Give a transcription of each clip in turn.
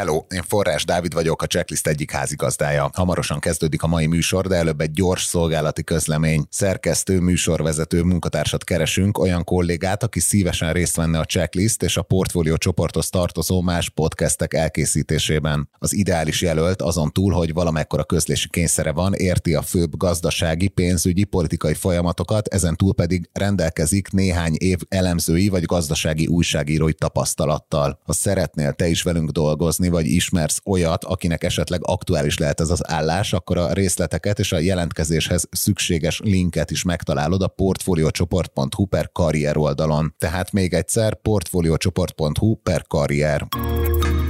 Hello, én Forrás Dávid vagyok, a Checklist egyik házigazdája. Hamarosan kezdődik a mai műsor, de előbb egy gyors szolgálati közlemény. Szerkesztő, műsorvezető munkatársat keresünk, olyan kollégát, aki szívesen részt venne a Checklist és a portfólió csoporthoz tartozó más podcastek elkészítésében. Az ideális jelölt azon túl, hogy valamekkora közlési kényszere van, érti a főbb gazdasági, pénzügyi, politikai folyamatokat, ezen túl pedig rendelkezik néhány év elemzői vagy gazdasági újságírói tapasztalattal. Ha szeretnél te is velünk dolgozni, vagy ismersz olyat, akinek esetleg aktuális lehet ez az állás, akkor a részleteket és a jelentkezéshez szükséges linket is megtalálod a portfoliocsoport.hu per karrier oldalon. Tehát még egyszer portfoliocsoport.hu per karrier.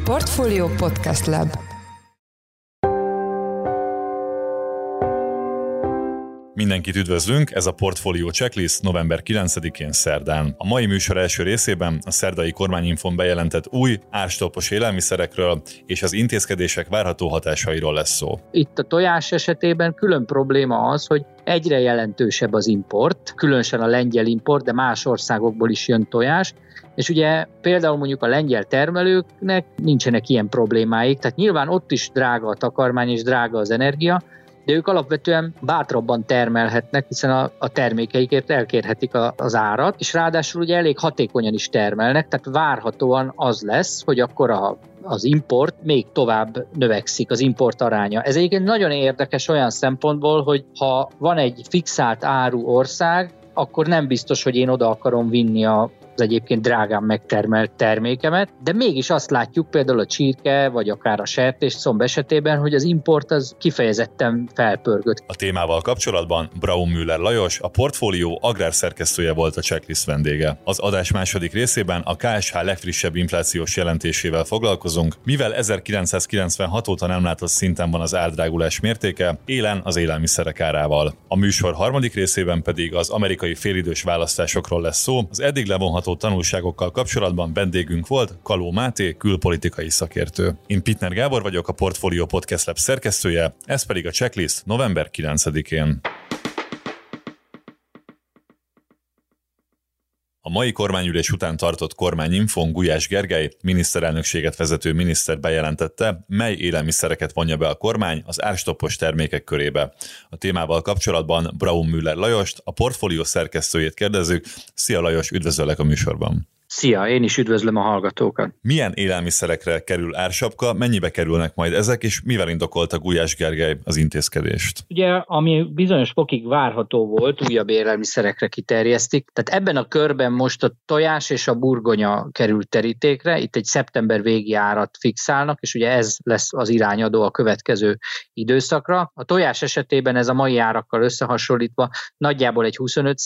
Portfolio Podcast Lab Mindenkit üdvözlünk, ez a Portfolio Checklist november 9-én szerdán. A mai műsor első részében a szerdai kormányinfon bejelentett új árstolpos élelmiszerekről és az intézkedések várható hatásairól lesz szó. Itt a tojás esetében külön probléma az, hogy egyre jelentősebb az import, különösen a lengyel import, de más országokból is jön tojás, és ugye például mondjuk a lengyel termelőknek nincsenek ilyen problémáik, tehát nyilván ott is drága a takarmány és drága az energia, de ők alapvetően bátrabban termelhetnek, hiszen a, a termékeikért elkérhetik a, az árat, és ráadásul ugye elég hatékonyan is termelnek, tehát várhatóan az lesz, hogy akkor a az import még tovább növekszik, az import aránya. Ez egyébként nagyon érdekes olyan szempontból, hogy ha van egy fixált áru ország, akkor nem biztos, hogy én oda akarom vinni a az egyébként drágán megtermelt termékemet, de mégis azt látjuk például a csirke, vagy akár a sertés szomb esetében, hogy az import az kifejezetten felpörgött. A témával kapcsolatban Braun Müller Lajos, a portfólió agrárszerkesztője volt a checklist vendége. Az adás második részében a KSH legfrissebb inflációs jelentésével foglalkozunk, mivel 1996 óta nem látott szinten van az árdrágulás mértéke, élen az élelmiszerek árával. A műsor harmadik részében pedig az amerikai félidős választásokról lesz szó, az eddig levonható levonható tanulságokkal kapcsolatban vendégünk volt Kaló Máté, külpolitikai szakértő. Én Pitner Gábor vagyok, a Portfolio Podcast Lab szerkesztője, ez pedig a checklist november 9-én. A mai kormányülés után tartott kormányinfon Gulyás Gergely, miniszterelnökséget vezető miniszter bejelentette, mely élelmiszereket vonja be a kormány az árstoppos termékek körébe. A témával kapcsolatban Braun Müller Lajost, a portfólió szerkesztőjét kérdezzük. Szia Lajos, üdvözöllek a műsorban! Szia, én is üdvözlöm a hallgatókat. Milyen élelmiszerekre kerül ársapka, mennyibe kerülnek majd ezek, és mivel indokolta Gulyás Gergely az intézkedést? Ugye, ami bizonyos fokig várható volt, újabb élelmiszerekre kiterjesztik. Tehát ebben a körben most a tojás és a burgonya került terítékre, itt egy szeptember végi árat fixálnak, és ugye ez lesz az irányadó a következő időszakra. A tojás esetében ez a mai árakkal összehasonlítva nagyjából egy 25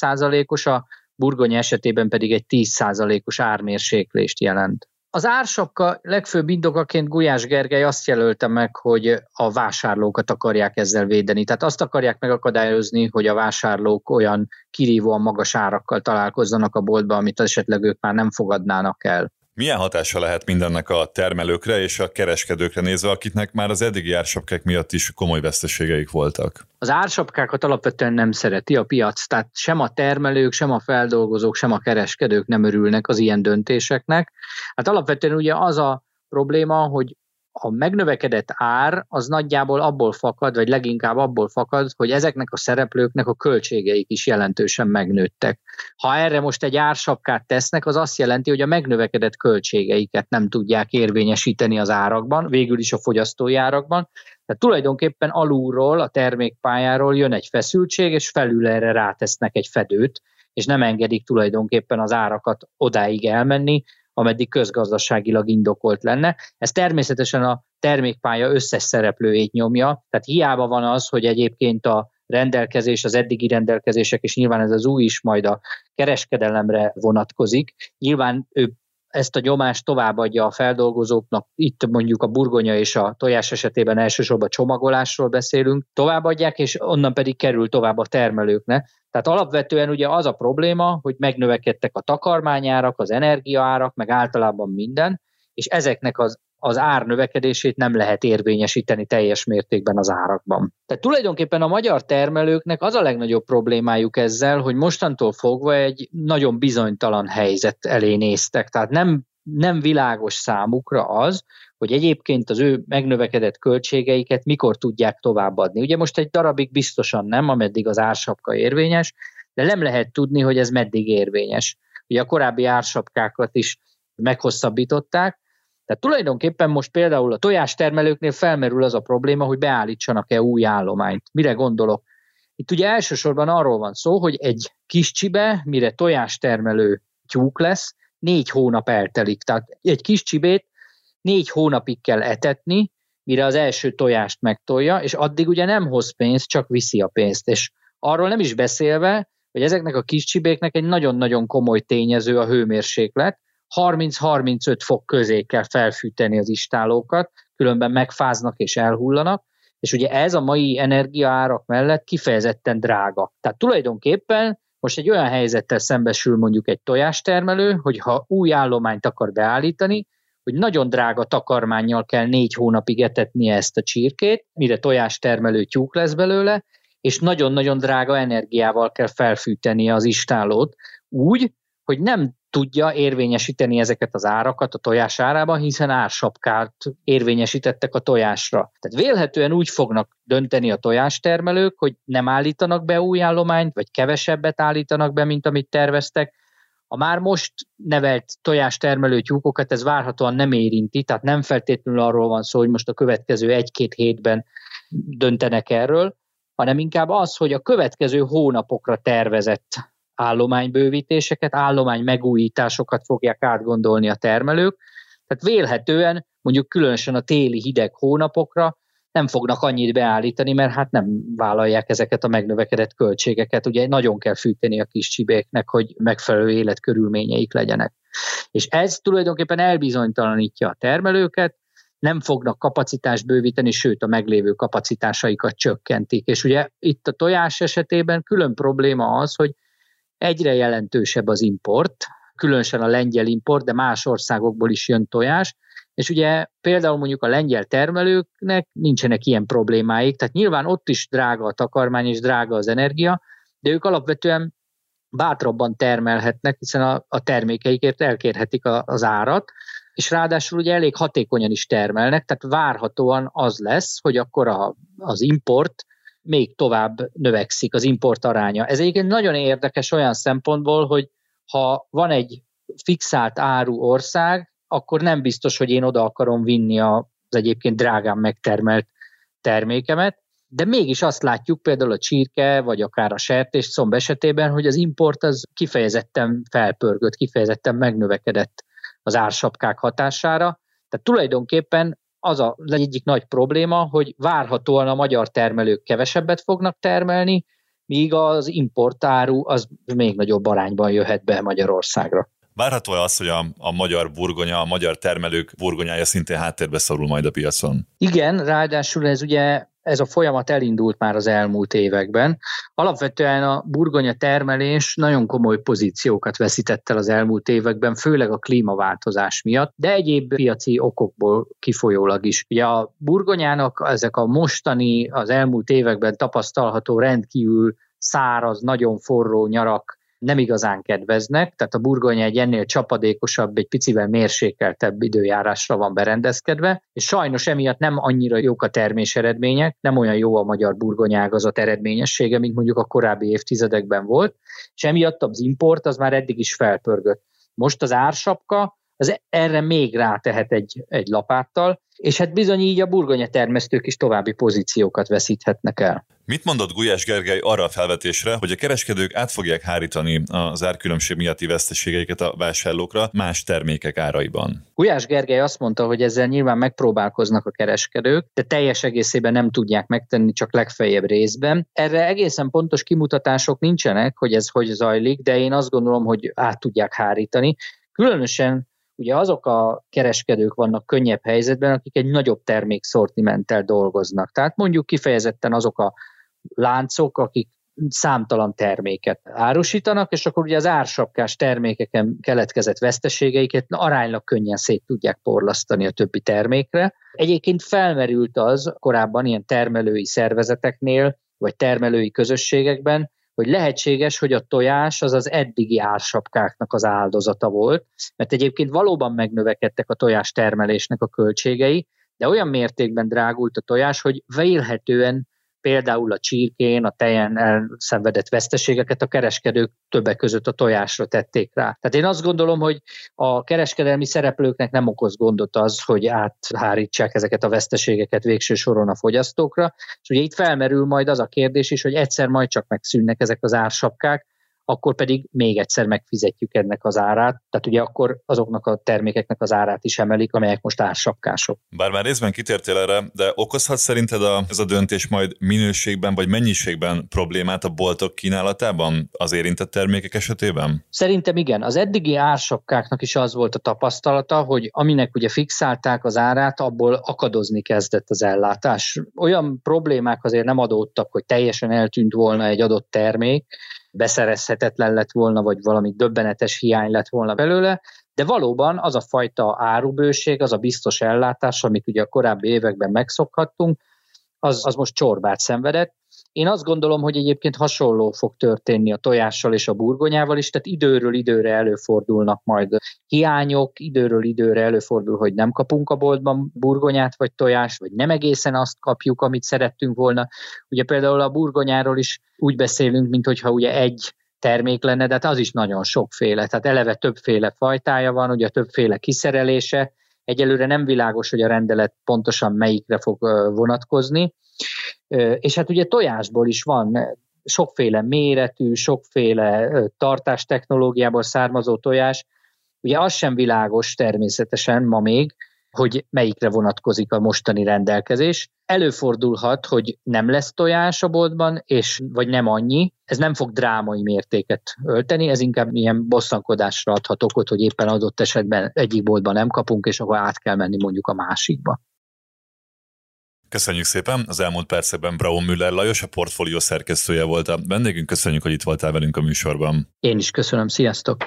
os a burgonya esetében pedig egy 10%-os ármérséklést jelent. Az ársapka legfőbb indokaként Gulyás Gergely azt jelölte meg, hogy a vásárlókat akarják ezzel védeni. Tehát azt akarják megakadályozni, hogy a vásárlók olyan kirívóan magas árakkal találkozzanak a boltba, amit esetleg ők már nem fogadnának el. Milyen hatása lehet mindennek a termelőkre és a kereskedőkre nézve, akiknek már az eddigi ársapkák miatt is komoly veszteségeik voltak? Az ársapkákat alapvetően nem szereti a piac, tehát sem a termelők, sem a feldolgozók, sem a kereskedők nem örülnek az ilyen döntéseknek. Hát alapvetően ugye az a probléma, hogy a megnövekedett ár az nagyjából abból fakad, vagy leginkább abból fakad, hogy ezeknek a szereplőknek a költségeik is jelentősen megnőttek. Ha erre most egy ársapkát tesznek, az azt jelenti, hogy a megnövekedett költségeiket nem tudják érvényesíteni az árakban, végül is a fogyasztói árakban. Tehát tulajdonképpen alulról, a termékpályáról jön egy feszültség, és felül erre rátesznek egy fedőt, és nem engedik tulajdonképpen az árakat odáig elmenni, ameddig közgazdaságilag indokolt lenne. Ez természetesen a termékpálya összes szereplőjét nyomja, tehát hiába van az, hogy egyébként a rendelkezés, az eddigi rendelkezések, és nyilván ez az új is majd a kereskedelemre vonatkozik. Nyilván ő ezt a nyomást továbbadja a feldolgozóknak, itt mondjuk a burgonya és a tojás esetében elsősorban csomagolásról beszélünk, továbbadják, és onnan pedig kerül tovább a termelőknek. Tehát alapvetően ugye az a probléma, hogy megnövekedtek a takarmányárak, az energiaárak, meg általában minden, és ezeknek az az ár növekedését nem lehet érvényesíteni teljes mértékben az árakban. Tehát tulajdonképpen a magyar termelőknek az a legnagyobb problémájuk ezzel, hogy mostantól fogva egy nagyon bizonytalan helyzet elé néztek. Tehát nem, nem világos számukra az, hogy egyébként az ő megnövekedett költségeiket mikor tudják továbbadni. Ugye most egy darabig biztosan nem, ameddig az ársapka érvényes, de nem lehet tudni, hogy ez meddig érvényes. Ugye a korábbi ársapkákat is meghosszabbították, tehát tulajdonképpen most például a tojástermelőknél felmerül az a probléma, hogy beállítsanak-e új állományt. Mire gondolok? Itt ugye elsősorban arról van szó, hogy egy kis csibe, mire tojástermelő tyúk lesz, négy hónap eltelik. Tehát egy kis csibét négy hónapig kell etetni, mire az első tojást megtolja, és addig ugye nem hoz pénzt, csak viszi a pénzt. És arról nem is beszélve, hogy ezeknek a kis csibéknek egy nagyon-nagyon komoly tényező a hőmérséklet, 30-35 fok közé kell felfűteni az istálókat, különben megfáznak és elhullanak, és ugye ez a mai energiaárak mellett kifejezetten drága. Tehát tulajdonképpen most egy olyan helyzettel szembesül mondjuk egy tojástermelő, hogy ha új állományt akar beállítani, hogy nagyon drága takarmányjal kell négy hónapig etetnie ezt a csirkét, mire tojástermelő tyúk lesz belőle, és nagyon-nagyon drága energiával kell felfűtenie az istálót, úgy, hogy nem tudja érvényesíteni ezeket az árakat a tojás árában, hiszen ársapkát érvényesítettek a tojásra. Tehát vélhetően úgy fognak dönteni a tojástermelők, hogy nem állítanak be új állományt, vagy kevesebbet állítanak be, mint amit terveztek. A már most nevelt tojástermelő tyúkokat ez várhatóan nem érinti, tehát nem feltétlenül arról van szó, hogy most a következő egy-két hétben döntenek erről, hanem inkább az, hogy a következő hónapokra tervezett állománybővítéseket, állomány megújításokat fogják átgondolni a termelők. Tehát vélhetően mondjuk különösen a téli hideg hónapokra nem fognak annyit beállítani, mert hát nem vállalják ezeket a megnövekedett költségeket. Ugye nagyon kell fűteni a kis csibéknek, hogy megfelelő életkörülményeik legyenek. És ez tulajdonképpen elbizonytalanítja a termelőket, nem fognak kapacitást bővíteni, sőt a meglévő kapacitásaikat csökkentik. És ugye itt a tojás esetében külön probléma az, hogy egyre jelentősebb az import, különösen a lengyel import, de más országokból is jön tojás, és ugye például mondjuk a lengyel termelőknek nincsenek ilyen problémáik, tehát nyilván ott is drága a takarmány és drága az energia, de ők alapvetően bátrabban termelhetnek, hiszen a, a termékeikért elkérhetik a, az árat, és ráadásul ugye elég hatékonyan is termelnek, tehát várhatóan az lesz, hogy akkor a, az import még tovább növekszik, az import aránya. Ez egyébként nagyon érdekes olyan szempontból, hogy ha van egy fixált áru ország, akkor nem biztos, hogy én oda akarom vinni az egyébként drágán megtermelt termékemet, de mégis azt látjuk például a csirke, vagy akár a sertés szomb esetében, hogy az import az kifejezetten felpörgött, kifejezetten megnövekedett az ársapkák hatására. Tehát tulajdonképpen az a, egyik nagy probléma, hogy várhatóan a magyar termelők kevesebbet fognak termelni, míg az importáru az még nagyobb arányban jöhet be Magyarországra. Várható-e az, hogy a, a magyar burgonya, a magyar termelők burgonyája szintén háttérbe szorul majd a piacon? Igen, ráadásul ez ugye ez a folyamat elindult már az elmúlt években. Alapvetően a burgonya termelés nagyon komoly pozíciókat veszített el az elmúlt években, főleg a klímaváltozás miatt, de egyéb piaci okokból kifolyólag is. Ugye a burgonyának ezek a mostani, az elmúlt években tapasztalható rendkívül száraz, nagyon forró nyarak nem igazán kedveznek, tehát a burgonya egy ennél csapadékosabb, egy picivel mérsékeltebb időjárásra van berendezkedve, és sajnos emiatt nem annyira jók a termés eredmények, nem olyan jó a magyar burgonyágazat eredményessége, mint mondjuk a korábbi évtizedekben volt, és emiatt az import az már eddig is felpörgött. Most az ársapka, az erre még rátehet egy, egy lapáttal, és hát bizony így a burgonya termesztők is további pozíciókat veszíthetnek el. Mit mondott Gulyás Gergely arra a felvetésre, hogy a kereskedők át fogják hárítani az árkülönbség miatti veszteségeiket a vásárlókra más termékek áraiban? Gulyás Gergely azt mondta, hogy ezzel nyilván megpróbálkoznak a kereskedők, de teljes egészében nem tudják megtenni, csak legfeljebb részben. Erre egészen pontos kimutatások nincsenek, hogy ez hogy zajlik, de én azt gondolom, hogy át tudják hárítani. Különösen ugye azok a kereskedők vannak könnyebb helyzetben, akik egy nagyobb termékszortimenttel dolgoznak. Tehát mondjuk kifejezetten azok a láncok, akik számtalan terméket árusítanak, és akkor ugye az ársapkás termékeken keletkezett veszteségeiket aránylag könnyen szét tudják porlasztani a többi termékre. Egyébként felmerült az korábban ilyen termelői szervezeteknél, vagy termelői közösségekben, hogy lehetséges, hogy a tojás az az eddigi ársapkáknak az áldozata volt, mert egyébként valóban megnövekedtek a tojás termelésnek a költségei, de olyan mértékben drágult a tojás, hogy vélhetően például a csirkén, a tejen elszenvedett veszteségeket a kereskedők többek között a tojásra tették rá. Tehát én azt gondolom, hogy a kereskedelmi szereplőknek nem okoz gondot az, hogy áthárítsák ezeket a veszteségeket végső soron a fogyasztókra. És ugye itt felmerül majd az a kérdés is, hogy egyszer majd csak megszűnnek ezek az ársapkák, akkor pedig még egyszer megfizetjük ennek az árát. Tehát ugye akkor azoknak a termékeknek az árát is emelik, amelyek most ársapkások. Bár már részben kitértél erre, de okozhat szerinted a, ez a döntés majd minőségben vagy mennyiségben problémát a boltok kínálatában az érintett termékek esetében? Szerintem igen. Az eddigi ársapkáknak is az volt a tapasztalata, hogy aminek ugye fixálták az árát, abból akadozni kezdett az ellátás. Olyan problémák azért nem adódtak, hogy teljesen eltűnt volna egy adott termék, beszerezhetetlen lett volna, vagy valami döbbenetes hiány lett volna belőle, de valóban az a fajta árubőség, az a biztos ellátás, amit ugye a korábbi években megszokhattunk, az, az most csorbát szenvedett, én azt gondolom, hogy egyébként hasonló fog történni a tojással és a burgonyával is, tehát időről időre előfordulnak majd hiányok, időről időre előfordul, hogy nem kapunk a boltban burgonyát vagy tojást, vagy nem egészen azt kapjuk, amit szerettünk volna. Ugye például a burgonyáról is úgy beszélünk, mint hogyha ugye egy termék lenne, de hát az is nagyon sokféle. Tehát eleve többféle fajtája van, ugye többféle kiszerelése, Egyelőre nem világos, hogy a rendelet pontosan melyikre fog vonatkozni. És hát ugye tojásból is van sokféle méretű, sokféle tartás technológiából származó tojás. Ugye az sem világos természetesen ma még, hogy melyikre vonatkozik a mostani rendelkezés. Előfordulhat, hogy nem lesz tojás a boltban, és vagy nem annyi. Ez nem fog drámai mértéket ölteni, ez inkább ilyen bosszankodásra adhat okot, hogy éppen adott esetben egyik boltban nem kapunk, és akkor át kell menni mondjuk a másikba. Köszönjük szépen! Az elmúlt percekben Braun Müller Lajos, a portfólió szerkesztője volt a vendégünk. Köszönjük, hogy itt voltál velünk a műsorban. Én is köszönöm, sziasztok!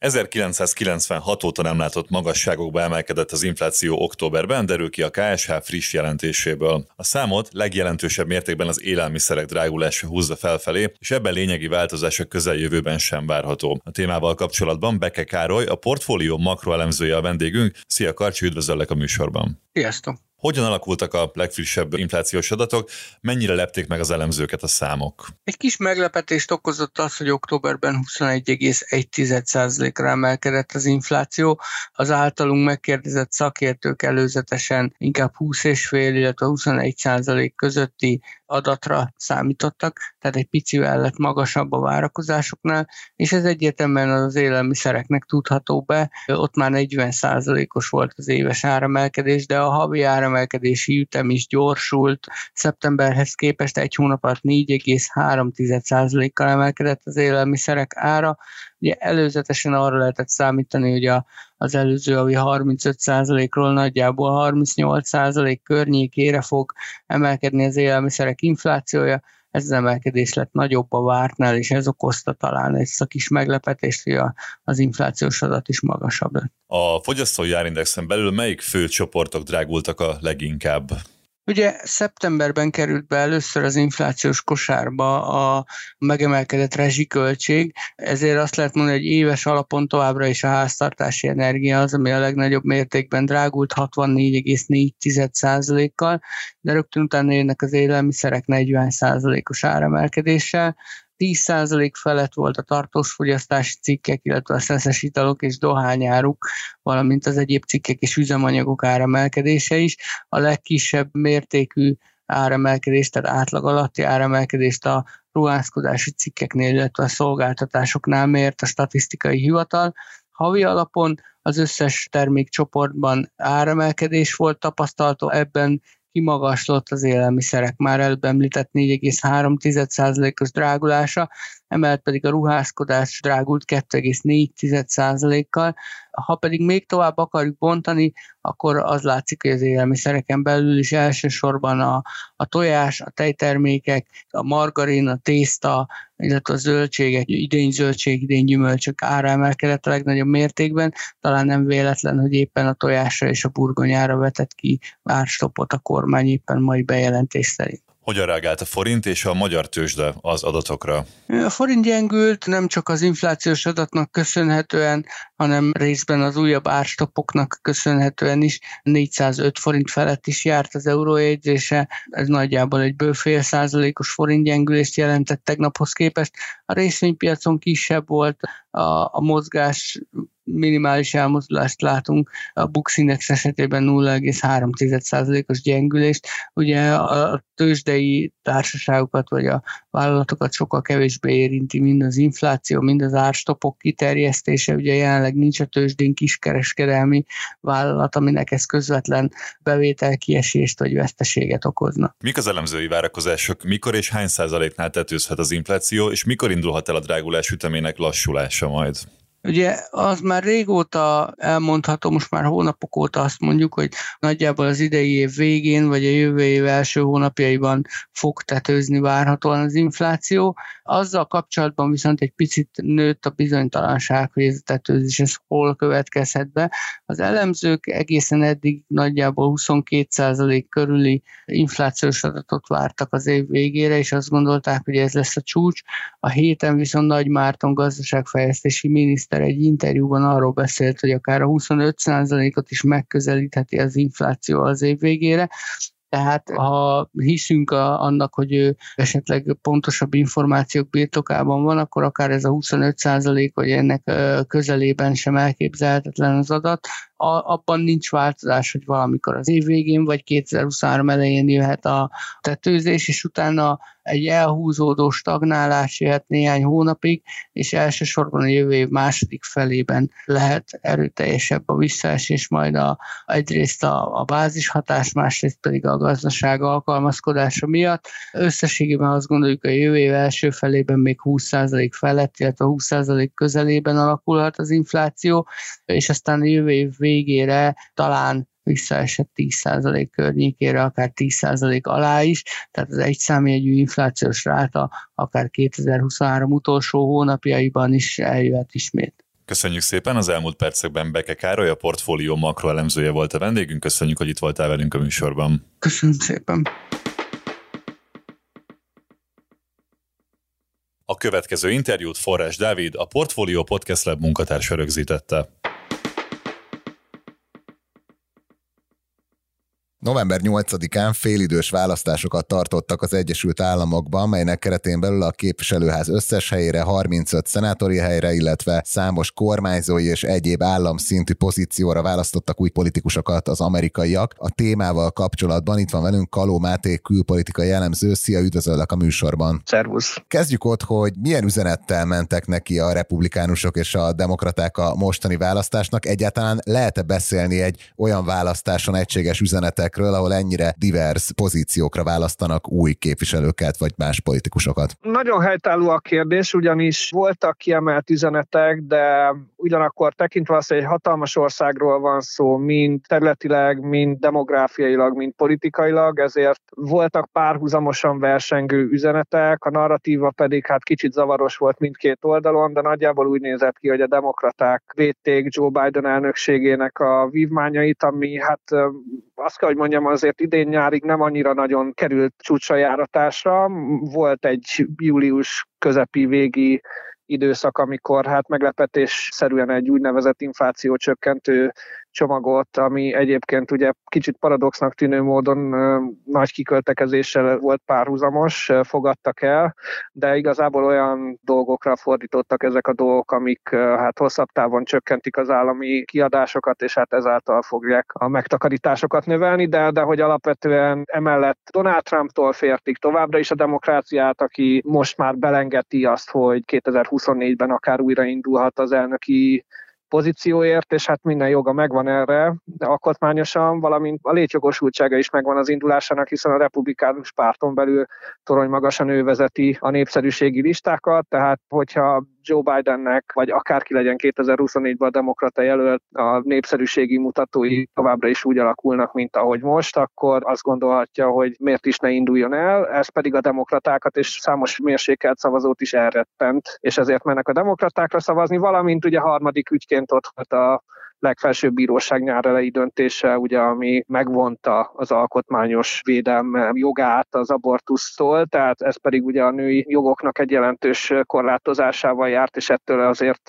1996 óta nem látott magasságokba emelkedett az infláció októberben, derül ki a KSH friss jelentéséből. A számot legjelentősebb mértékben az élelmiszerek drágulása húzza felfelé, és ebben lényegi változás a közeljövőben sem várható. A témával kapcsolatban Beke Károly, a portfólió makroelemzője a vendégünk. Szia Karcsi, üdvözöllek a műsorban. Sziasztok! Hogyan alakultak a legfrissebb inflációs adatok, mennyire lepték meg az elemzőket a számok? Egy kis meglepetést okozott az, hogy októberben 21,1%-ra emelkedett az infláció. Az általunk megkérdezett szakértők előzetesen inkább 20,5, illetve 21% közötti adatra számítottak, tehát egy picivel lett magasabb a várakozásoknál, és ez egyértelműen az élelmiszereknek tudható be. Ott már 40%-os volt az éves áremelkedés, de a havi áremelkedési ütem is gyorsult. Szeptemberhez képest egy hónap alatt 4,3%-kal emelkedett az élelmiszerek ára, Ugye előzetesen arra lehetett számítani, hogy a, az előző havi 35%-ról nagyjából 38% környékére fog emelkedni az élelmiszerek inflációja, ez az emelkedés lett nagyobb a vártnál, és ez okozta talán egy kis meglepetést, hogy a, az inflációs adat is magasabb lett. A fogyasztói árindexen belül melyik fő csoportok drágultak a leginkább? Ugye szeptemberben került be először az inflációs kosárba a megemelkedett rezsiköltség, ezért azt lehet mondani, hogy éves alapon továbbra is a háztartási energia az, ami a legnagyobb mértékben drágult 64,4%-kal, de rögtön utána jönnek az élelmiszerek 40%-os áremelkedéssel, 10% felett volt a tartós fogyasztási cikkek, illetve a szeszes italok és dohányáruk, valamint az egyéb cikkek és üzemanyagok áremelkedése is. A legkisebb mértékű áremelkedést, tehát átlag alatti áremelkedést a ruházkodási cikkeknél, illetve a szolgáltatásoknál mért a statisztikai hivatal. Havi alapon az összes termékcsoportban áremelkedés volt tapasztalható, ebben kimagaslott az élelmiszerek már előbb említett 4,3%-os drágulása. Emellett pedig a ruházkodás drágult 2,4%-kal. Ha pedig még tovább akarjuk bontani, akkor az látszik, hogy az élelmiszereken belül is elsősorban a, a tojás, a tejtermékek, a margarin, a tészta, illetve a zöldségek, idén zöldség, idén gyümölcsök ára emelkedett a legnagyobb mértékben. Talán nem véletlen, hogy éppen a tojásra és a burgonyára vetett ki árstopot a kormány éppen mai bejelentés szerint. Hogyan reagált a forint és a magyar tőzsde az adatokra? A forint gyengült nem csak az inflációs adatnak köszönhetően, hanem részben az újabb árstopoknak köszönhetően is 405 forint felett is járt az eurójegyzése, ez nagyjából egy bő fél százalékos forint gyengülést jelentett tegnaphoz képest. A részvénypiacon kisebb volt a, a mozgás minimális elmozdulást látunk, a Bux Index esetében 0,3%-os gyengülést. Ugye a tőzsdei társaságokat vagy a vállalatokat sokkal kevésbé érinti mind az infláció, mind az árstopok kiterjesztése. Ugye jelenleg nincs a tőzsdén kiskereskedelmi vállalat, aminek ez közvetlen bevétel kiesést vagy veszteséget okozna. Mik az elemzői várakozások, mikor és hány százaléknál tetőzhet az infláció, és mikor indulhat el a drágulás ütemének lassulása majd? Ugye az már régóta elmondható, most már hónapok óta azt mondjuk, hogy nagyjából az idei év végén, vagy a jövő év első hónapjaiban fog tetőzni várhatóan az infláció. Azzal kapcsolatban viszont egy picit nőtt a bizonytalanság, hogy ez a tetőzés ez hol következhet be. Az elemzők egészen eddig nagyjából 22% körüli inflációs adatot vártak az év végére, és azt gondolták, hogy ez lesz a csúcs. A héten viszont Nagy Márton gazdaságfejlesztési miniszter miniszter egy interjúban arról beszélt, hogy akár a 25%-ot is megközelítheti az infláció az év végére, tehát ha hiszünk a, annak, hogy ő esetleg pontosabb információk birtokában van, akkor akár ez a 25 százalék, vagy ennek közelében sem elképzelhetetlen az adat. A, abban nincs változás, hogy valamikor az év végén, vagy 2023 elején jöhet a tetőzés, és utána egy elhúzódó stagnálás jöhet néhány hónapig, és elsősorban a jövő év második felében lehet erőteljesebb a visszaesés, majd a, egyrészt a, a bázishatás, másrészt pedig a gazdaság alkalmazkodása miatt. Összességében azt gondoljuk, a jövő év első felében még 20% felett, illetve 20% közelében alakulhat az infláció, és aztán a jövő év végére talán visszaesett 10% környékére, akár 10% alá is, tehát az egy számjegyű inflációs ráta akár 2023 utolsó hónapjaiban is eljöhet ismét. Köszönjük szépen, az elmúlt percekben Beke Károly, a portfólió makroelemzője volt a vendégünk, köszönjük, hogy itt voltál velünk a műsorban. Köszönöm szépen. A következő interjút Forrás Dávid, a Portfólió Podcast Lab munkatársa rögzítette. November 8-án félidős választásokat tartottak az Egyesült Államokban, melynek keretén belül a képviselőház összes helyére 35 szenátori helyre, illetve számos kormányzói és egyéb államszintű pozícióra választottak új politikusokat az amerikaiak. A témával kapcsolatban itt van velünk Kaló Máté külpolitikai jellemző. Szia, üdvözöllek a műsorban. Szervusz. Kezdjük ott, hogy milyen üzenettel mentek neki a republikánusok és a demokraták a mostani választásnak. Egyáltalán lehet-e beszélni egy olyan választáson egységes üzenetek területekről, ahol ennyire divers pozíciókra választanak új képviselőket vagy más politikusokat? Nagyon helytálló a kérdés, ugyanis voltak kiemelt üzenetek, de ugyanakkor tekintve azt, hogy egy hatalmas országról van szó, mind területileg, mind demográfiailag, mind politikailag, ezért voltak párhuzamosan versengő üzenetek, a narratíva pedig hát kicsit zavaros volt mindkét oldalon, de nagyjából úgy nézett ki, hogy a demokraták védték Joe Biden elnökségének a vívmányait, ami hát azt kell, hogy mondjam, azért idén nyárig nem annyira nagyon került csúcsra járatásra. Volt egy július közepi végi időszak, amikor hát meglepetésszerűen egy úgynevezett infláció csökkentő csomagot, ami egyébként ugye kicsit paradoxnak tűnő módon nagy kiköltekezéssel volt párhuzamos, fogadtak el, de igazából olyan dolgokra fordítottak ezek a dolgok, amik hát hosszabb távon csökkentik az állami kiadásokat, és hát ezáltal fogják a megtakarításokat növelni, de, de hogy alapvetően emellett Donald Trumptól fértik továbbra is a demokráciát, aki most már belengeti azt, hogy 2024-ben akár újraindulhat az elnöki pozícióért, és hát minden joga megvan erre, de alkotmányosan, valamint a létjogosultsága is megvan az indulásának, hiszen a republikánus párton belül torony magasan ő vezeti a népszerűségi listákat, tehát hogyha Joe Bidennek, vagy akárki legyen 2024-ben a demokrata jelölt, a népszerűségi mutatói továbbra is úgy alakulnak, mint ahogy most, akkor azt gondolhatja, hogy miért is ne induljon el, ez pedig a demokratákat és számos mérsékelt szavazót is elrettent, és ezért mennek a demokratákra szavazni, valamint ugye harmadik ügyként ott volt a legfelsőbb bíróság nyár elejé döntése, ugye, ami megvonta az alkotmányos védelme jogát az abortusztól, tehát ez pedig ugye a női jogoknak egy jelentős korlátozásával járt, és ettől azért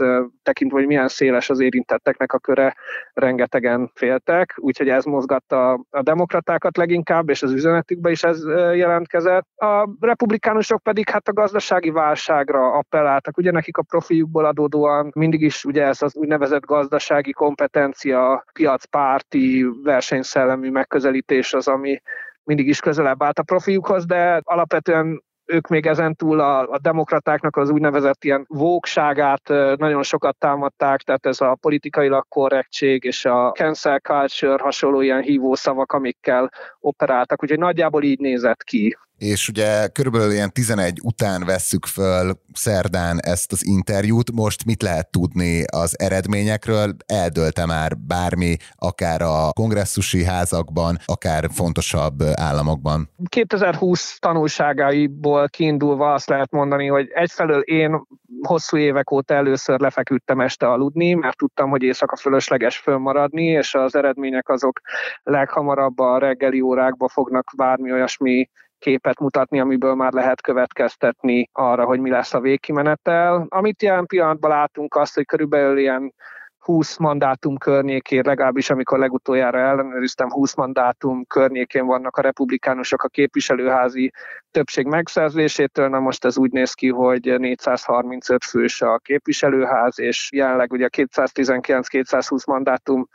tekintve, hogy milyen széles az érintetteknek a köre, rengetegen féltek, úgyhogy ez mozgatta a demokratákat leginkább, és az üzenetükbe is ez jelentkezett. A republikánusok pedig hát a gazdasági válságra appelláltak, ugye nekik a profiukból adódóan mindig is ugye ez az úgynevezett gazdasági komp kompetencia, piacpárti, versenyszellemű megközelítés az, ami mindig is közelebb állt a profiukhoz, de alapvetően ők még ezen túl a, a demokratáknak az úgynevezett ilyen vókságát nagyon sokat támadták, tehát ez a politikailag korrektség és a cancel culture hasonló ilyen hívószavak, amikkel operáltak, úgyhogy nagyjából így nézett ki és ugye körülbelül ilyen 11 után vesszük föl szerdán ezt az interjút. Most mit lehet tudni az eredményekről? Eldölte már bármi, akár a kongresszusi házakban, akár fontosabb államokban? 2020 tanulságaiból kiindulva azt lehet mondani, hogy egyfelől én hosszú évek óta először lefeküdtem este aludni, mert tudtam, hogy éjszaka fölösleges fönnmaradni, és az eredmények azok leghamarabb a reggeli órákba fognak bármi olyasmi képet mutatni, amiből már lehet következtetni arra, hogy mi lesz a végkimenettel. Amit jelen pillanatban látunk azt, hogy körülbelül ilyen 20 mandátum környékén, legalábbis amikor legutoljára ellenőriztem, 20 mandátum környékén vannak a republikánusok a képviselőházi többség megszerzésétől. Na most ez úgy néz ki, hogy 435 fős a képviselőház, és jelenleg ugye 219-220 mandátum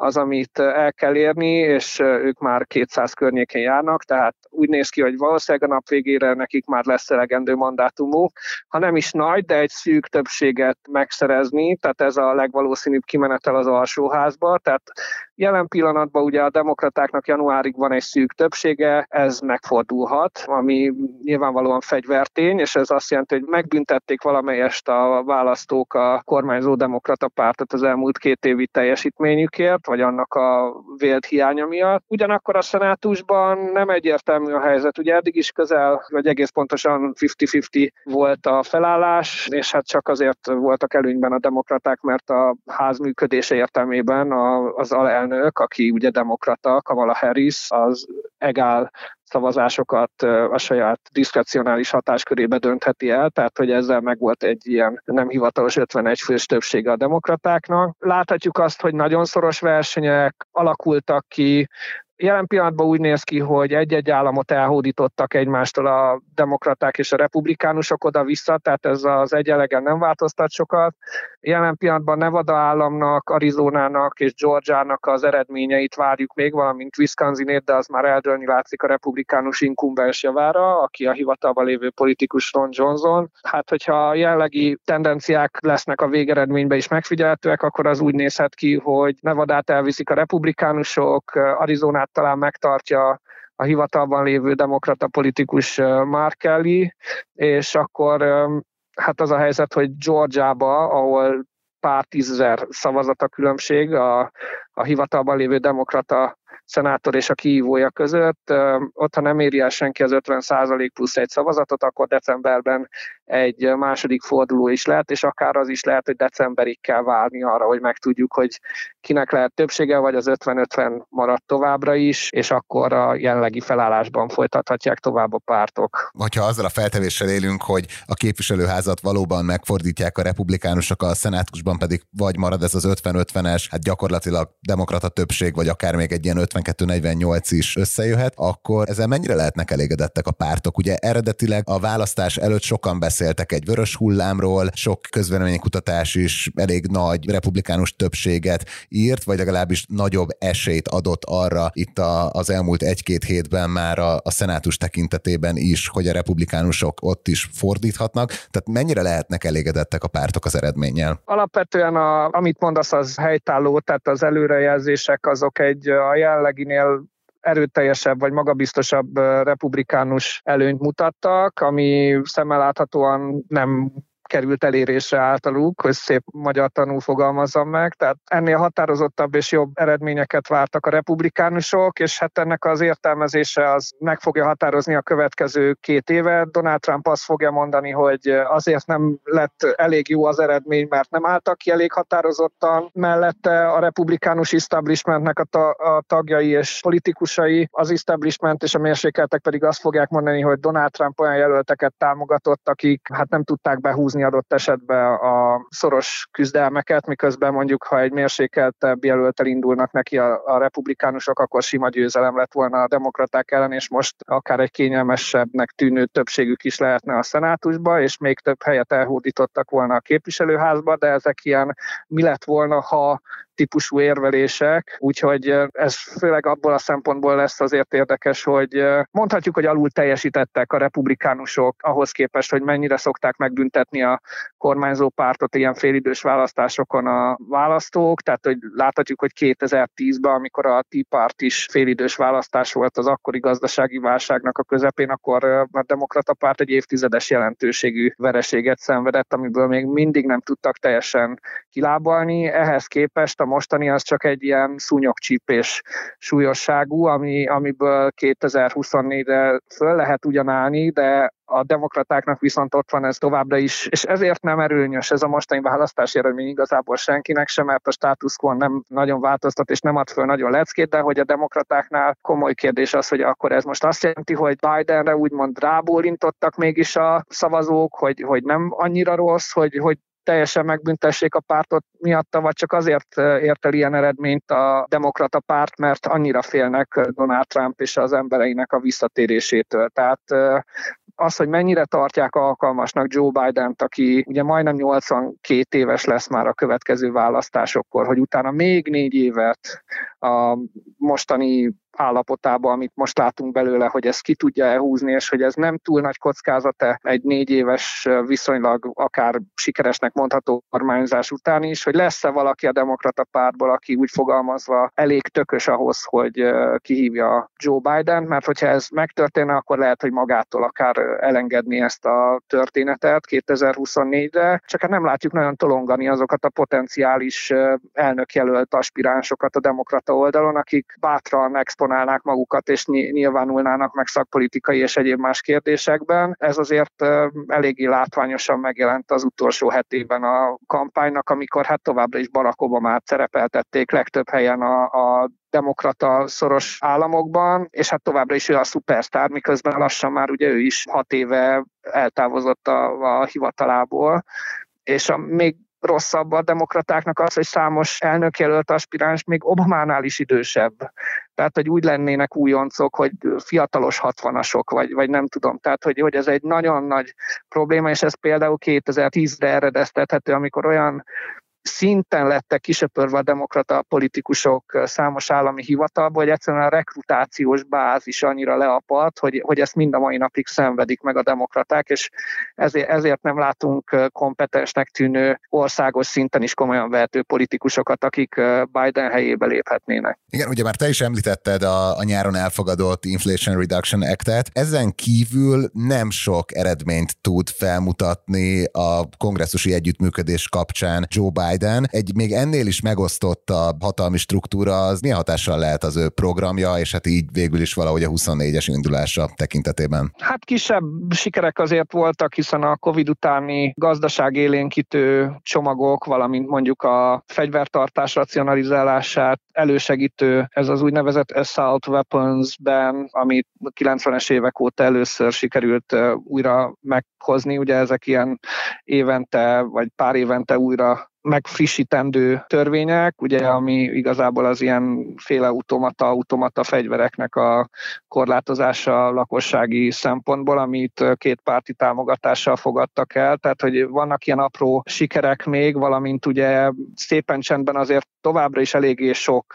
az, amit el kell érni, és ők már 200 környékén járnak, tehát úgy néz ki, hogy valószínűleg a nap végére nekik már lesz elegendő mandátumuk, ha nem is nagy, de egy szűk többséget megszerezni, tehát ez a legvalószínűbb kimenetel az alsóházba, tehát jelen pillanatban ugye a demokratáknak januárig van egy szűk többsége, ez megfordulhat, ami nyilvánvalóan fegyvertény, és ez azt jelenti, hogy megbüntették valamelyest a választók a kormányzó demokrata pártot az elmúlt két évi teljesítményükért, vagy annak a vélt hiánya miatt. Ugyanakkor a szenátusban nem egyértelmű a helyzet. Ugye eddig is közel, vagy egész pontosan 50-50 volt a felállás, és hát csak azért voltak előnyben a demokraták, mert a ház működése értelmében az alelnök, aki ugye demokrata, Kamala Harris, az egál szavazásokat a saját diszkrecionális hatáskörébe döntheti el, tehát hogy ezzel meg volt egy ilyen nem hivatalos 51 fős többsége a demokratáknak. Láthatjuk azt, hogy nagyon szoros versenyek alakultak ki, Jelen pillanatban úgy néz ki, hogy egy-egy államot elhódítottak egymástól a demokraták és a republikánusok oda-vissza, tehát ez az egyenlegen nem változtat sokat. Jelen pillanatban Nevada államnak, Arizonának és Georgiának az eredményeit várjuk még, valamint Wisconsinét, de az már eldőlni látszik a republikánus inkumbens javára, aki a hivatalban lévő politikus Ron Johnson. Hát, hogyha a jelenlegi tendenciák lesznek a végeredményben is megfigyelhetőek, akkor az úgy nézhet ki, hogy Nevadát elviszik a republikánusok, Arizonát talán megtartja a hivatalban lévő demokrata politikus Mark és akkor hát az a helyzet, hogy Georgiába, ahol pár tízezer szavazata különbség a, a hivatalban lévő demokrata szenátor és a kihívója között. Ott, ha nem éri el senki az 50% plusz egy szavazatot, akkor decemberben egy második forduló is lehet, és akár az is lehet, hogy decemberig kell várni arra, hogy megtudjuk, hogy kinek lehet többsége, vagy az 50-50 maradt továbbra is, és akkor a jelenlegi felállásban folytathatják tovább a pártok. Hogyha azzal a feltevéssel élünk, hogy a képviselőházat valóban megfordítják a republikánusok, a szenátusban pedig vagy marad ez az 50-50-es, hát gyakorlatilag demokrata többség, vagy akár még egy ilyen 52-48 is összejöhet, akkor ezzel mennyire lehetnek elégedettek a pártok? Ugye eredetileg a választás előtt sokan beszéltek egy vörös hullámról, sok közvéleménykutatás is elég nagy republikánus többséget írt, vagy legalábbis nagyobb esélyt adott arra itt a, az elmúlt egy-két hétben már a, a szenátus tekintetében is, hogy a republikánusok ott is fordíthatnak. Tehát mennyire lehetnek elégedettek a pártok az eredménnyel? Alapvetően, a, amit mondasz, az helytálló, tehát az előrejelzések azok egy a jelleginél erőteljesebb vagy magabiztosabb republikánus előnyt mutattak, ami szemmel láthatóan nem került elérésre általuk, hogy szép magyar tanul fogalmazzam meg. Tehát ennél határozottabb és jobb eredményeket vártak a republikánusok, és hát ennek az értelmezése az meg fogja határozni a következő két évet. Donald Trump azt fogja mondani, hogy azért nem lett elég jó az eredmény, mert nem álltak ki elég határozottan. Mellette a republikánus establishmentnek a, ta- a tagjai és politikusai, az establishment és a mérsékeltek pedig azt fogják mondani, hogy Donald Trump olyan jelölteket támogatott, akik hát nem tudták behúzni végezni adott esetben a szoros küzdelmeket, miközben mondjuk, ha egy mérsékeltebb jelöltel indulnak neki a, a republikánusok, akkor sima győzelem lett volna a demokraták ellen, és most akár egy kényelmesebbnek tűnő többségük is lehetne a szenátusba, és még több helyet elhódítottak volna a képviselőházba, de ezek ilyen mi lett volna, ha típusú érvelések, úgyhogy ez főleg abból a szempontból lesz azért érdekes, hogy mondhatjuk, hogy alul teljesítettek a republikánusok ahhoz képest, hogy mennyire szokták megbüntetni a kormányzó pártot ilyen félidős választásokon a választók, tehát hogy láthatjuk, hogy 2010-ben, amikor a Tea Party is félidős választás volt az akkori gazdasági válságnak a közepén, akkor a demokrata párt egy évtizedes jelentőségű vereséget szenvedett, amiből még mindig nem tudtak teljesen kilábalni. Ehhez képest a mostani az csak egy ilyen szúnyogcsípés súlyosságú, ami, amiből 2024-re föl lehet ugyanállni, de a demokratáknak viszont ott van ez továbbra is, és ezért nem erőnyös ez a mostani választási eredmény igazából senkinek sem, mert a status quo nem nagyon változtat, és nem ad föl nagyon leckét, de hogy a demokratáknál komoly kérdés az, hogy akkor ez most azt jelenti, hogy Bidenre úgymond rábólintottak mégis a szavazók, hogy, hogy nem annyira rossz, hogy, hogy teljesen megbüntessék a pártot miatta, vagy csak azért ért el ilyen eredményt a demokrata párt, mert annyira félnek Donald Trump és az embereinek a visszatérésétől. Tehát az, hogy mennyire tartják alkalmasnak Joe Biden-t, aki ugye majdnem 82 éves lesz már a következő választásokkor, hogy utána még négy évet a mostani állapotában, amit most látunk belőle, hogy ezt ki tudja elhúzni, és hogy ez nem túl nagy kockázat-e egy négy éves viszonylag akár sikeresnek mondható kormányzás után is, hogy lesz-e valaki a demokrata pártból, aki úgy fogalmazva elég tökös ahhoz, hogy kihívja Joe Biden, mert hogyha ez megtörténne, akkor lehet, hogy magától akár elengedni ezt a történetet 2024-re, csak hát nem látjuk nagyon tolongani azokat a potenciális elnökjelölt aspiránsokat a demokrata oldalon, akik bátran exponálnák magukat és nyilvánulnának meg szakpolitikai és egyéb más kérdésekben. Ez azért eléggé látványosan megjelent az utolsó hetében a kampánynak, amikor hát továbbra is Barack Obama-t szerepeltették legtöbb helyen a, a demokrata szoros államokban, és hát továbbra is ő a szupersztár, miközben lassan már ugye ő is hat éve eltávozott a, a hivatalából, és a, még rosszabb a demokratáknak az, hogy számos elnökjelölt aspiráns még Obamánál is idősebb. Tehát, hogy úgy lennének újoncok, hogy fiatalos hatvanasok, vagy, vagy nem tudom. Tehát, hogy, hogy ez egy nagyon nagy probléma, és ez például 2010-re eredeztethető, amikor olyan szinten lettek kisöpörve a demokrata politikusok számos állami hivatalból, hogy egyszerűen a rekrutációs bázis annyira leapadt, hogy, hogy ezt mind a mai napig szenvedik meg a demokraták, és ezért, ezért nem látunk kompetensnek tűnő országos szinten is komolyan vehető politikusokat, akik Biden helyébe léphetnének. Igen, ugye már te is említetted a, a nyáron elfogadott Inflation Reduction Act-et. Ezen kívül nem sok eredményt tud felmutatni a kongresszusi együttműködés kapcsán Joe Biden Biden. Egy még ennél is megosztott a hatalmi struktúra, az milyen hatással lehet az ő programja, és hát így végül is valahogy a 24-es indulása tekintetében? Hát kisebb sikerek azért voltak, hiszen a Covid utáni gazdaság élénkítő csomagok, valamint mondjuk a fegyvertartás racionalizálását elősegítő, ez az úgynevezett assault weapons-ben, amit 90-es évek óta először sikerült újra meghozni, ugye ezek ilyen évente vagy pár évente újra megfrissítendő törvények, ugye, ami igazából az ilyen féle automata, automata fegyvereknek a korlátozása lakossági szempontból, amit két párti támogatással fogadtak el, tehát hogy vannak ilyen apró sikerek még, valamint ugye szépen csendben azért továbbra is eléggé sok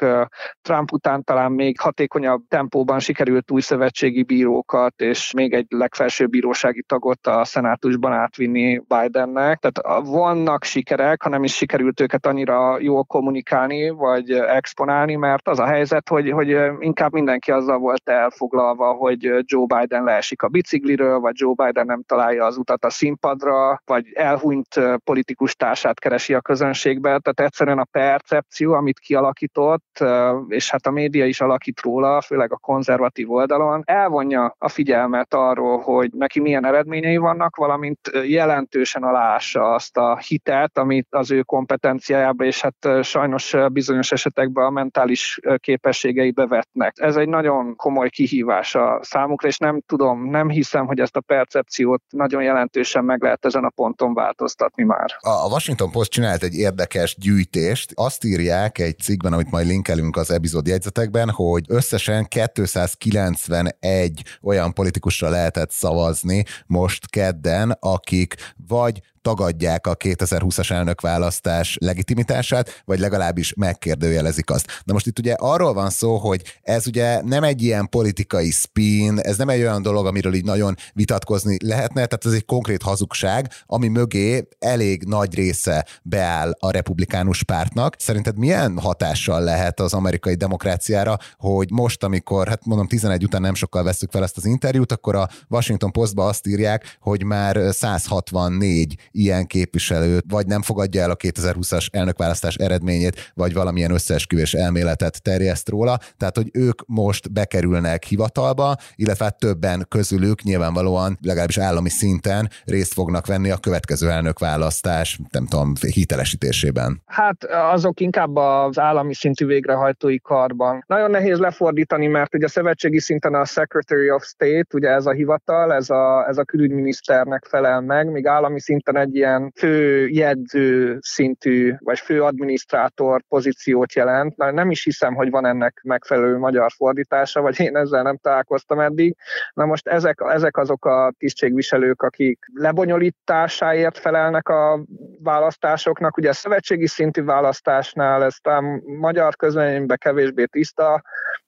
Trump után talán még hatékonyabb tempóban sikerült új szövetségi bírókat és még egy legfelsőbb bírósági tagot a szenátusban átvinni Bidennek. Tehát vannak sikerek, hanem is sikerült őket annyira jól kommunikálni, vagy exponálni, mert az a helyzet, hogy, hogy inkább mindenki azzal volt elfoglalva, hogy Joe Biden leesik a bicikliről, vagy Joe Biden nem találja az utat a színpadra, vagy elhunyt politikus társát keresi a közönségbe. Tehát egyszerűen a percepció, amit kialakított, és hát a média is alakít róla, főleg a konzervatív oldalon, elvonja a figyelmet arról, hogy neki milyen eredményei vannak, valamint jelentősen aláássa azt a hitet, amit az ő kompetenciájába, és hát sajnos bizonyos esetekben a mentális képességei bevetnek. Ez egy nagyon komoly kihívás a számukra, és nem tudom, nem hiszem, hogy ezt a percepciót nagyon jelentősen meg lehet ezen a ponton változtatni már. A Washington Post csinált egy érdekes gyűjtést. Azt írják egy cikkben, amit majd linkelünk az epizód jegyzetekben, hogy összesen 291 olyan politikusra lehetett szavazni most kedden, akik vagy tagadják a 2020-as elnökválasztás legitimitását, vagy legalábbis megkérdőjelezik azt. Na most itt ugye arról van szó, hogy ez ugye nem egy ilyen politikai spin, ez nem egy olyan dolog, amiről így nagyon vitatkozni lehetne, tehát ez egy konkrét hazugság, ami mögé elég nagy része beáll a republikánus pártnak. Szerinted milyen hatással lehet az amerikai demokráciára, hogy most, amikor, hát mondom, 11 után nem sokkal veszük fel ezt az interjút, akkor a Washington Postba azt írják, hogy már 164 ilyen képviselőt vagy nem fogadja el a 2020-as elnökválasztás eredményét, vagy valamilyen összeesküvés elméletet terjeszt róla, tehát hogy ők most bekerülnek hivatalba, illetve hát többen közülük nyilvánvalóan legalábbis állami szinten részt fognak venni a következő elnökválasztás, nem tudom, hitelesítésében. Hát azok inkább az állami szintű végrehajtói karban. Nagyon nehéz lefordítani, mert ugye a szövetségi szinten a Secretary of State, ugye ez a hivatal, ez a, ez a külügyminiszternek felel meg, míg állami szinten egy ilyen fő jegyző szintű, vagy fő adminisztrátor pozíciót jelent. Na, nem is hiszem, hogy van ennek megfelelő magyar fordítása, vagy én ezzel nem találkoztam eddig. Na most ezek, ezek azok a tisztségviselők, akik lebonyolításáért felelnek a választásoknak. Ugye a szövetségi szintű választásnál ez a magyar közleményben kevésbé tiszta,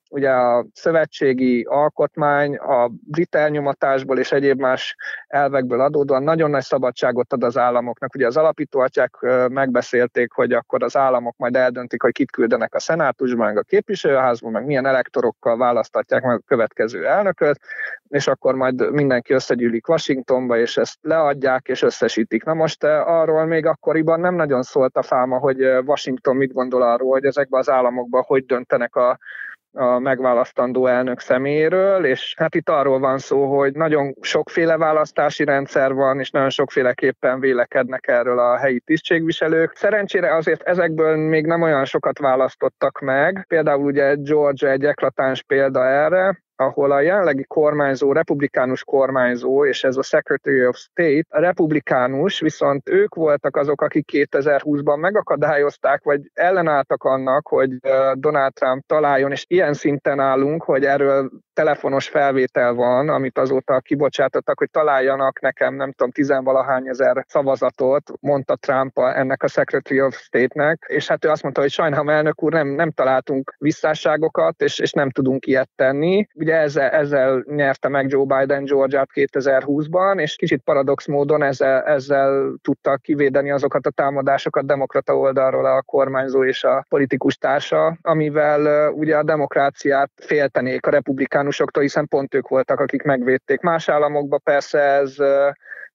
ugye a szövetségi alkotmány a brit elnyomatásból és egyéb más elvekből adódóan nagyon nagy szabadságot ad az államoknak. Ugye az alapítóatyák megbeszélték, hogy akkor az államok majd eldöntik, hogy kit küldenek a szenátusban, meg a képviselőházban, meg milyen elektorokkal választatják meg a következő elnököt, és akkor majd mindenki összegyűlik Washingtonba, és ezt leadják, és összesítik. Na most arról még akkoriban nem nagyon szólt a fáma, hogy Washington mit gondol arról, hogy ezekben az államokban hogy döntenek a a megválasztandó elnök személyéről, és hát itt arról van szó, hogy nagyon sokféle választási rendszer van, és nagyon sokféleképpen vélekednek erről a helyi tisztségviselők. Szerencsére azért ezekből még nem olyan sokat választottak meg, például ugye Georgia egy eklatáns példa erre, ahol a jelenlegi kormányzó, republikánus kormányzó, és ez a Secretary of State, a republikánus, viszont ők voltak azok, akik 2020-ban megakadályozták, vagy ellenálltak annak, hogy Donald Trump találjon, és ilyen szinten állunk, hogy erről telefonos felvétel van, amit azóta kibocsátottak, hogy találjanak nekem, nem tudom, tizenvalahány ezer szavazatot, mondta Trump ennek a Secretary of State-nek, és hát ő azt mondta, hogy sajnálom, elnök úr, nem, nem találtunk visszásságokat, és, és nem tudunk ilyet tenni. Ugye ezzel, ezzel nyerte meg Joe Biden Georgiát 2020-ban, és kicsit paradox módon ezzel, ezzel tudta kivédeni azokat a támadásokat demokrata oldalról a kormányzó és a politikus társa, amivel ugye a demokráciát féltenék a republikánusoktól, hiszen pont ők voltak, akik megvédték. Más államokban persze ez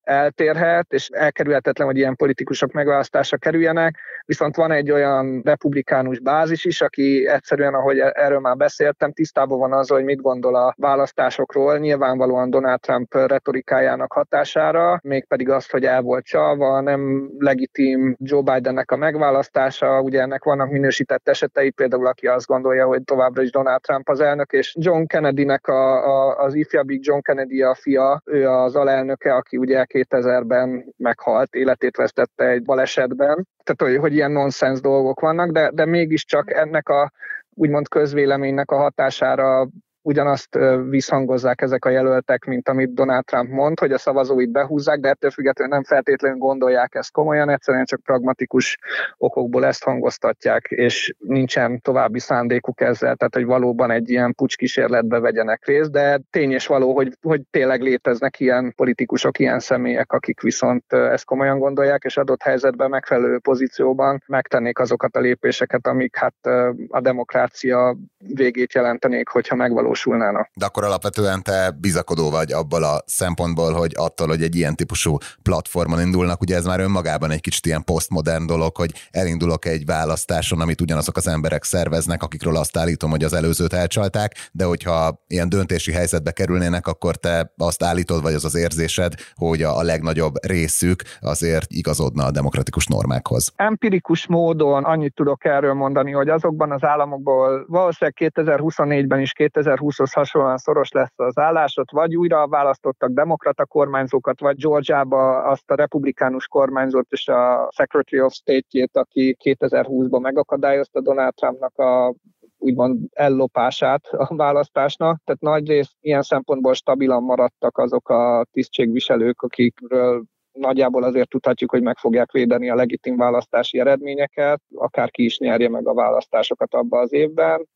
eltérhet, és elkerülhetetlen, hogy ilyen politikusok megválasztásra kerüljenek, viszont van egy olyan republikánus bázis is, aki egyszerűen, ahogy erről már beszéltem, tisztában van azzal, hogy mit gondol a választásokról, nyilvánvalóan Donald Trump retorikájának hatására, mégpedig azt, hogy el volt csalva, nem legitim Joe Bidennek a megválasztása, ugye ennek vannak minősített esetei, például aki azt gondolja, hogy továbbra is Donald Trump az elnök, és John Kennedynek a, a, az ifjabbik John Kennedy a fia, ő az alelnöke, aki ugye 2000-ben meghalt, életét vesztette egy balesetben. Tehát, hogy, hogy ilyen nonsens dolgok vannak, de, de mégiscsak ennek a úgymond közvéleménynek a hatására ugyanazt visszhangozzák ezek a jelöltek, mint amit Donald Trump mond, hogy a szavazóit behúzzák, de ettől függetlenül nem feltétlenül gondolják ezt komolyan, egyszerűen csak pragmatikus okokból ezt hangoztatják, és nincsen további szándékuk ezzel, tehát hogy valóban egy ilyen pucskísérletbe vegyenek részt, de tény és való, hogy, hogy tényleg léteznek ilyen politikusok, ilyen személyek, akik viszont ezt komolyan gondolják, és adott helyzetben megfelelő pozícióban megtennék azokat a lépéseket, amik hát a demokrácia végét jelentenék, hogyha megvalósulnak megvalósulnának. De akkor alapvetően te bizakodó vagy abból a szempontból, hogy attól, hogy egy ilyen típusú platformon indulnak, ugye ez már önmagában egy kicsit ilyen posztmodern dolog, hogy elindulok egy választáson, amit ugyanazok az emberek szerveznek, akikről azt állítom, hogy az előzőt elcsalták, de hogyha ilyen döntési helyzetbe kerülnének, akkor te azt állítod, vagy az az érzésed, hogy a legnagyobb részük azért igazodna a demokratikus normákhoz. Empirikus módon annyit tudok erről mondani, hogy azokban az államokból valószínűleg 2024-ben is 2020 2020-hoz hasonlóan szoros lesz az állás, vagy újra választottak demokrata kormányzókat, vagy Georgiába azt a republikánus kormányzót és a Secretary of State-jét, aki 2020-ban megakadályozta Donald Trumpnak a úgymond ellopását a választásnak. Tehát nagy rész ilyen szempontból stabilan maradtak azok a tisztségviselők, akikről nagyjából azért tudhatjuk, hogy meg fogják védeni a legitim választási eredményeket, akárki is nyerje meg a választásokat abba az évben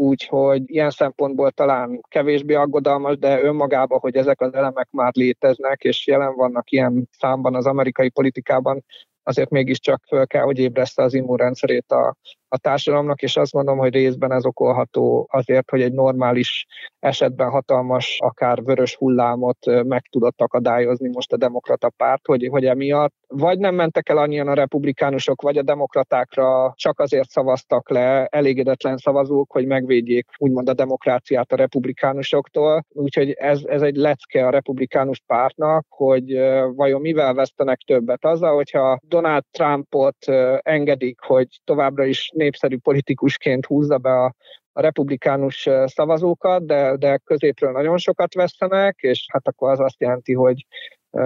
úgyhogy ilyen szempontból talán kevésbé aggodalmas, de önmagában, hogy ezek az elemek már léteznek, és jelen vannak ilyen számban az amerikai politikában, azért mégiscsak föl kell, hogy ébreszte az immunrendszerét a, a társadalomnak, és azt mondom, hogy részben ez okolható azért, hogy egy normális esetben hatalmas, akár vörös hullámot meg tudott akadályozni most a demokrata párt, hogy, hogy emiatt vagy nem mentek el annyian a republikánusok, vagy a demokratákra csak azért szavaztak le elégedetlen szavazók, hogy megvédjék úgymond a demokráciát a republikánusoktól. Úgyhogy ez, ez egy lecke a republikánus pártnak, hogy vajon mivel vesztenek többet azzal, hogyha Donald Trumpot engedik, hogy továbbra is népszerű politikusként húzza be a, a republikánus szavazókat, de, de középről nagyon sokat vesztenek, és hát akkor az azt jelenti, hogy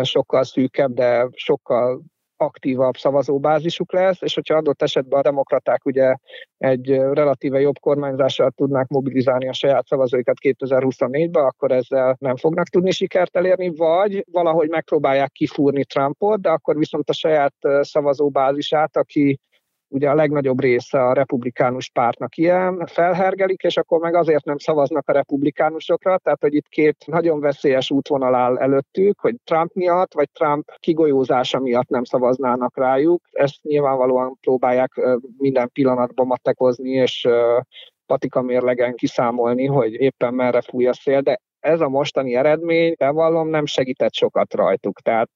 sokkal szűkebb, de sokkal aktívabb szavazóbázisuk lesz, és hogyha adott esetben a demokraták ugye egy relatíve jobb kormányzással tudnák mobilizálni a saját szavazóikat 2024-ben, akkor ezzel nem fognak tudni sikert elérni, vagy valahogy megpróbálják kifúrni Trumpot, de akkor viszont a saját szavazóbázisát, aki ugye a legnagyobb része a republikánus pártnak ilyen, felhergelik, és akkor meg azért nem szavaznak a republikánusokra, tehát hogy itt két nagyon veszélyes útvonal áll előttük, hogy Trump miatt, vagy Trump kigolyózása miatt nem szavaznának rájuk. Ezt nyilvánvalóan próbálják minden pillanatban matekozni, és patika mérlegen kiszámolni, hogy éppen merre fúj a szél, de ez a mostani eredmény, bevallom, nem segített sokat rajtuk. Tehát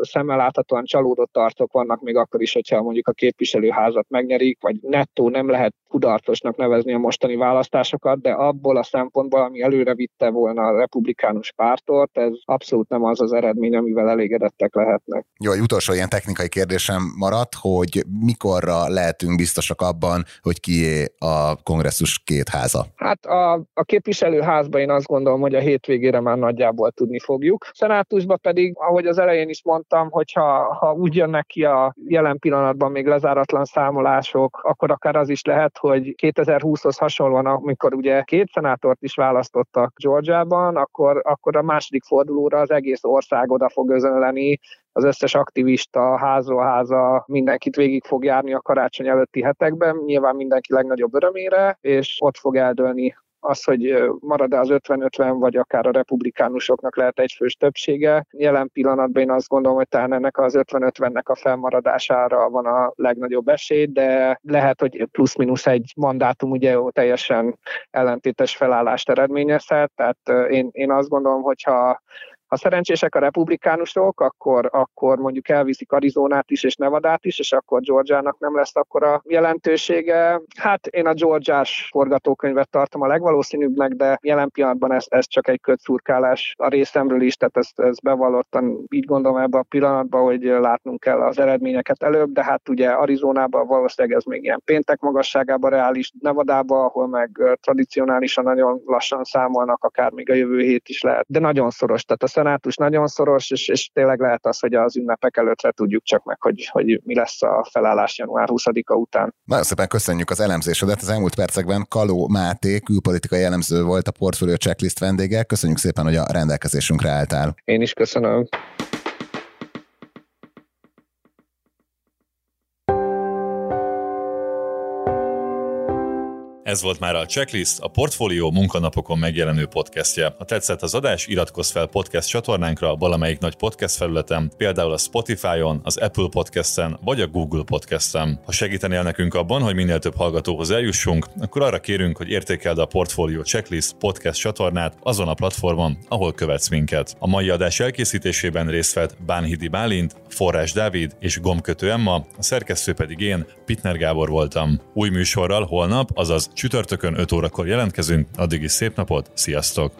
szemmel láthatóan csalódott arcok vannak még akkor is, hogyha mondjuk a képviselőházat megnyerik, vagy nettó nem lehet kudarcosnak nevezni a mostani választásokat, de abból a szempontból, ami előre vitte volna a republikánus pártot, ez abszolút nem az az eredmény, amivel elégedettek lehetnek. Jó, egy utolsó ilyen technikai kérdésem maradt, hogy mikorra lehetünk biztosak abban, hogy kié a kongresszus két háza? Hát a, a képviselőházban én azt gondolom, hogy a hétvégére már nagyjából tudni fogjuk. Szenátusban pedig, ahogy az elején is mondtam, hogyha ha úgy jönnek ki a jelen pillanatban még lezáratlan számolások, akkor akár az is lehet, hogy 2020-hoz hasonlóan, amikor ugye két szenátort is választottak Georgiában, akkor, akkor a második fordulóra az egész ország oda fog özönleni, az összes aktivista, házról háza, mindenkit végig fog járni a karácsony előtti hetekben, nyilván mindenki legnagyobb örömére, és ott fog eldőlni az, hogy marad-e az 50-50, vagy akár a republikánusoknak lehet egyfős többsége. Jelen pillanatban én azt gondolom, hogy talán ennek az 50-50-nek a felmaradására van a legnagyobb esély, de lehet, hogy plusz-minusz egy mandátum ugye teljesen ellentétes felállást eredményezhet, tehát én, én azt gondolom, hogyha ha szerencsések a republikánusok, akkor, akkor mondjuk elviszik Arizonát is és Nevadát is, és akkor Georgiának nem lesz akkora jelentősége. Hát én a Georgiás forgatókönyvet tartom a legvalószínűbbnek, de jelen pillanatban ez, ez csak egy kötszurkálás a részemről is, tehát ezt, ezt bevallottan így gondolom ebben a pillanatban, hogy látnunk kell az eredményeket előbb, de hát ugye Arizonában valószínűleg ez még ilyen péntek magasságában reális, Nevadában, ahol meg tradicionálisan nagyon lassan számolnak, akár még a jövő hét is lehet, de nagyon szoros, tehát a szenátus nagyon szoros, és, és tényleg lehet az, hogy az ünnepek előttre tudjuk csak meg, hogy, hogy mi lesz a felállás január 20-a után. Nagyon szépen köszönjük az elemzésedet. Az elmúlt percekben Kaló Máté, külpolitikai elemző volt a Portfolio Checklist vendége. Köszönjük szépen, hogy a rendelkezésünkre álltál. Én is köszönöm. Ez volt már a Checklist, a Portfolio munkanapokon megjelenő podcastje. Ha tetszett az adás, iratkozz fel podcast csatornánkra valamelyik nagy podcast felületen, például a Spotify-on, az Apple Podcast-en vagy a Google Podcast-en. Ha segítenél nekünk abban, hogy minél több hallgatóhoz eljussunk, akkor arra kérünk, hogy értékeld a Portfolio Checklist podcast csatornát azon a platformon, ahol követsz minket. A mai adás elkészítésében részt vett Bánhidi Bálint, Forrás Dávid és Gomkötő Emma, a szerkesztő pedig én, Pitner Gábor voltam. Új műsorral holnap, azaz Csütörtökön 5 órakor jelentkezünk, addig is szép napot, sziasztok!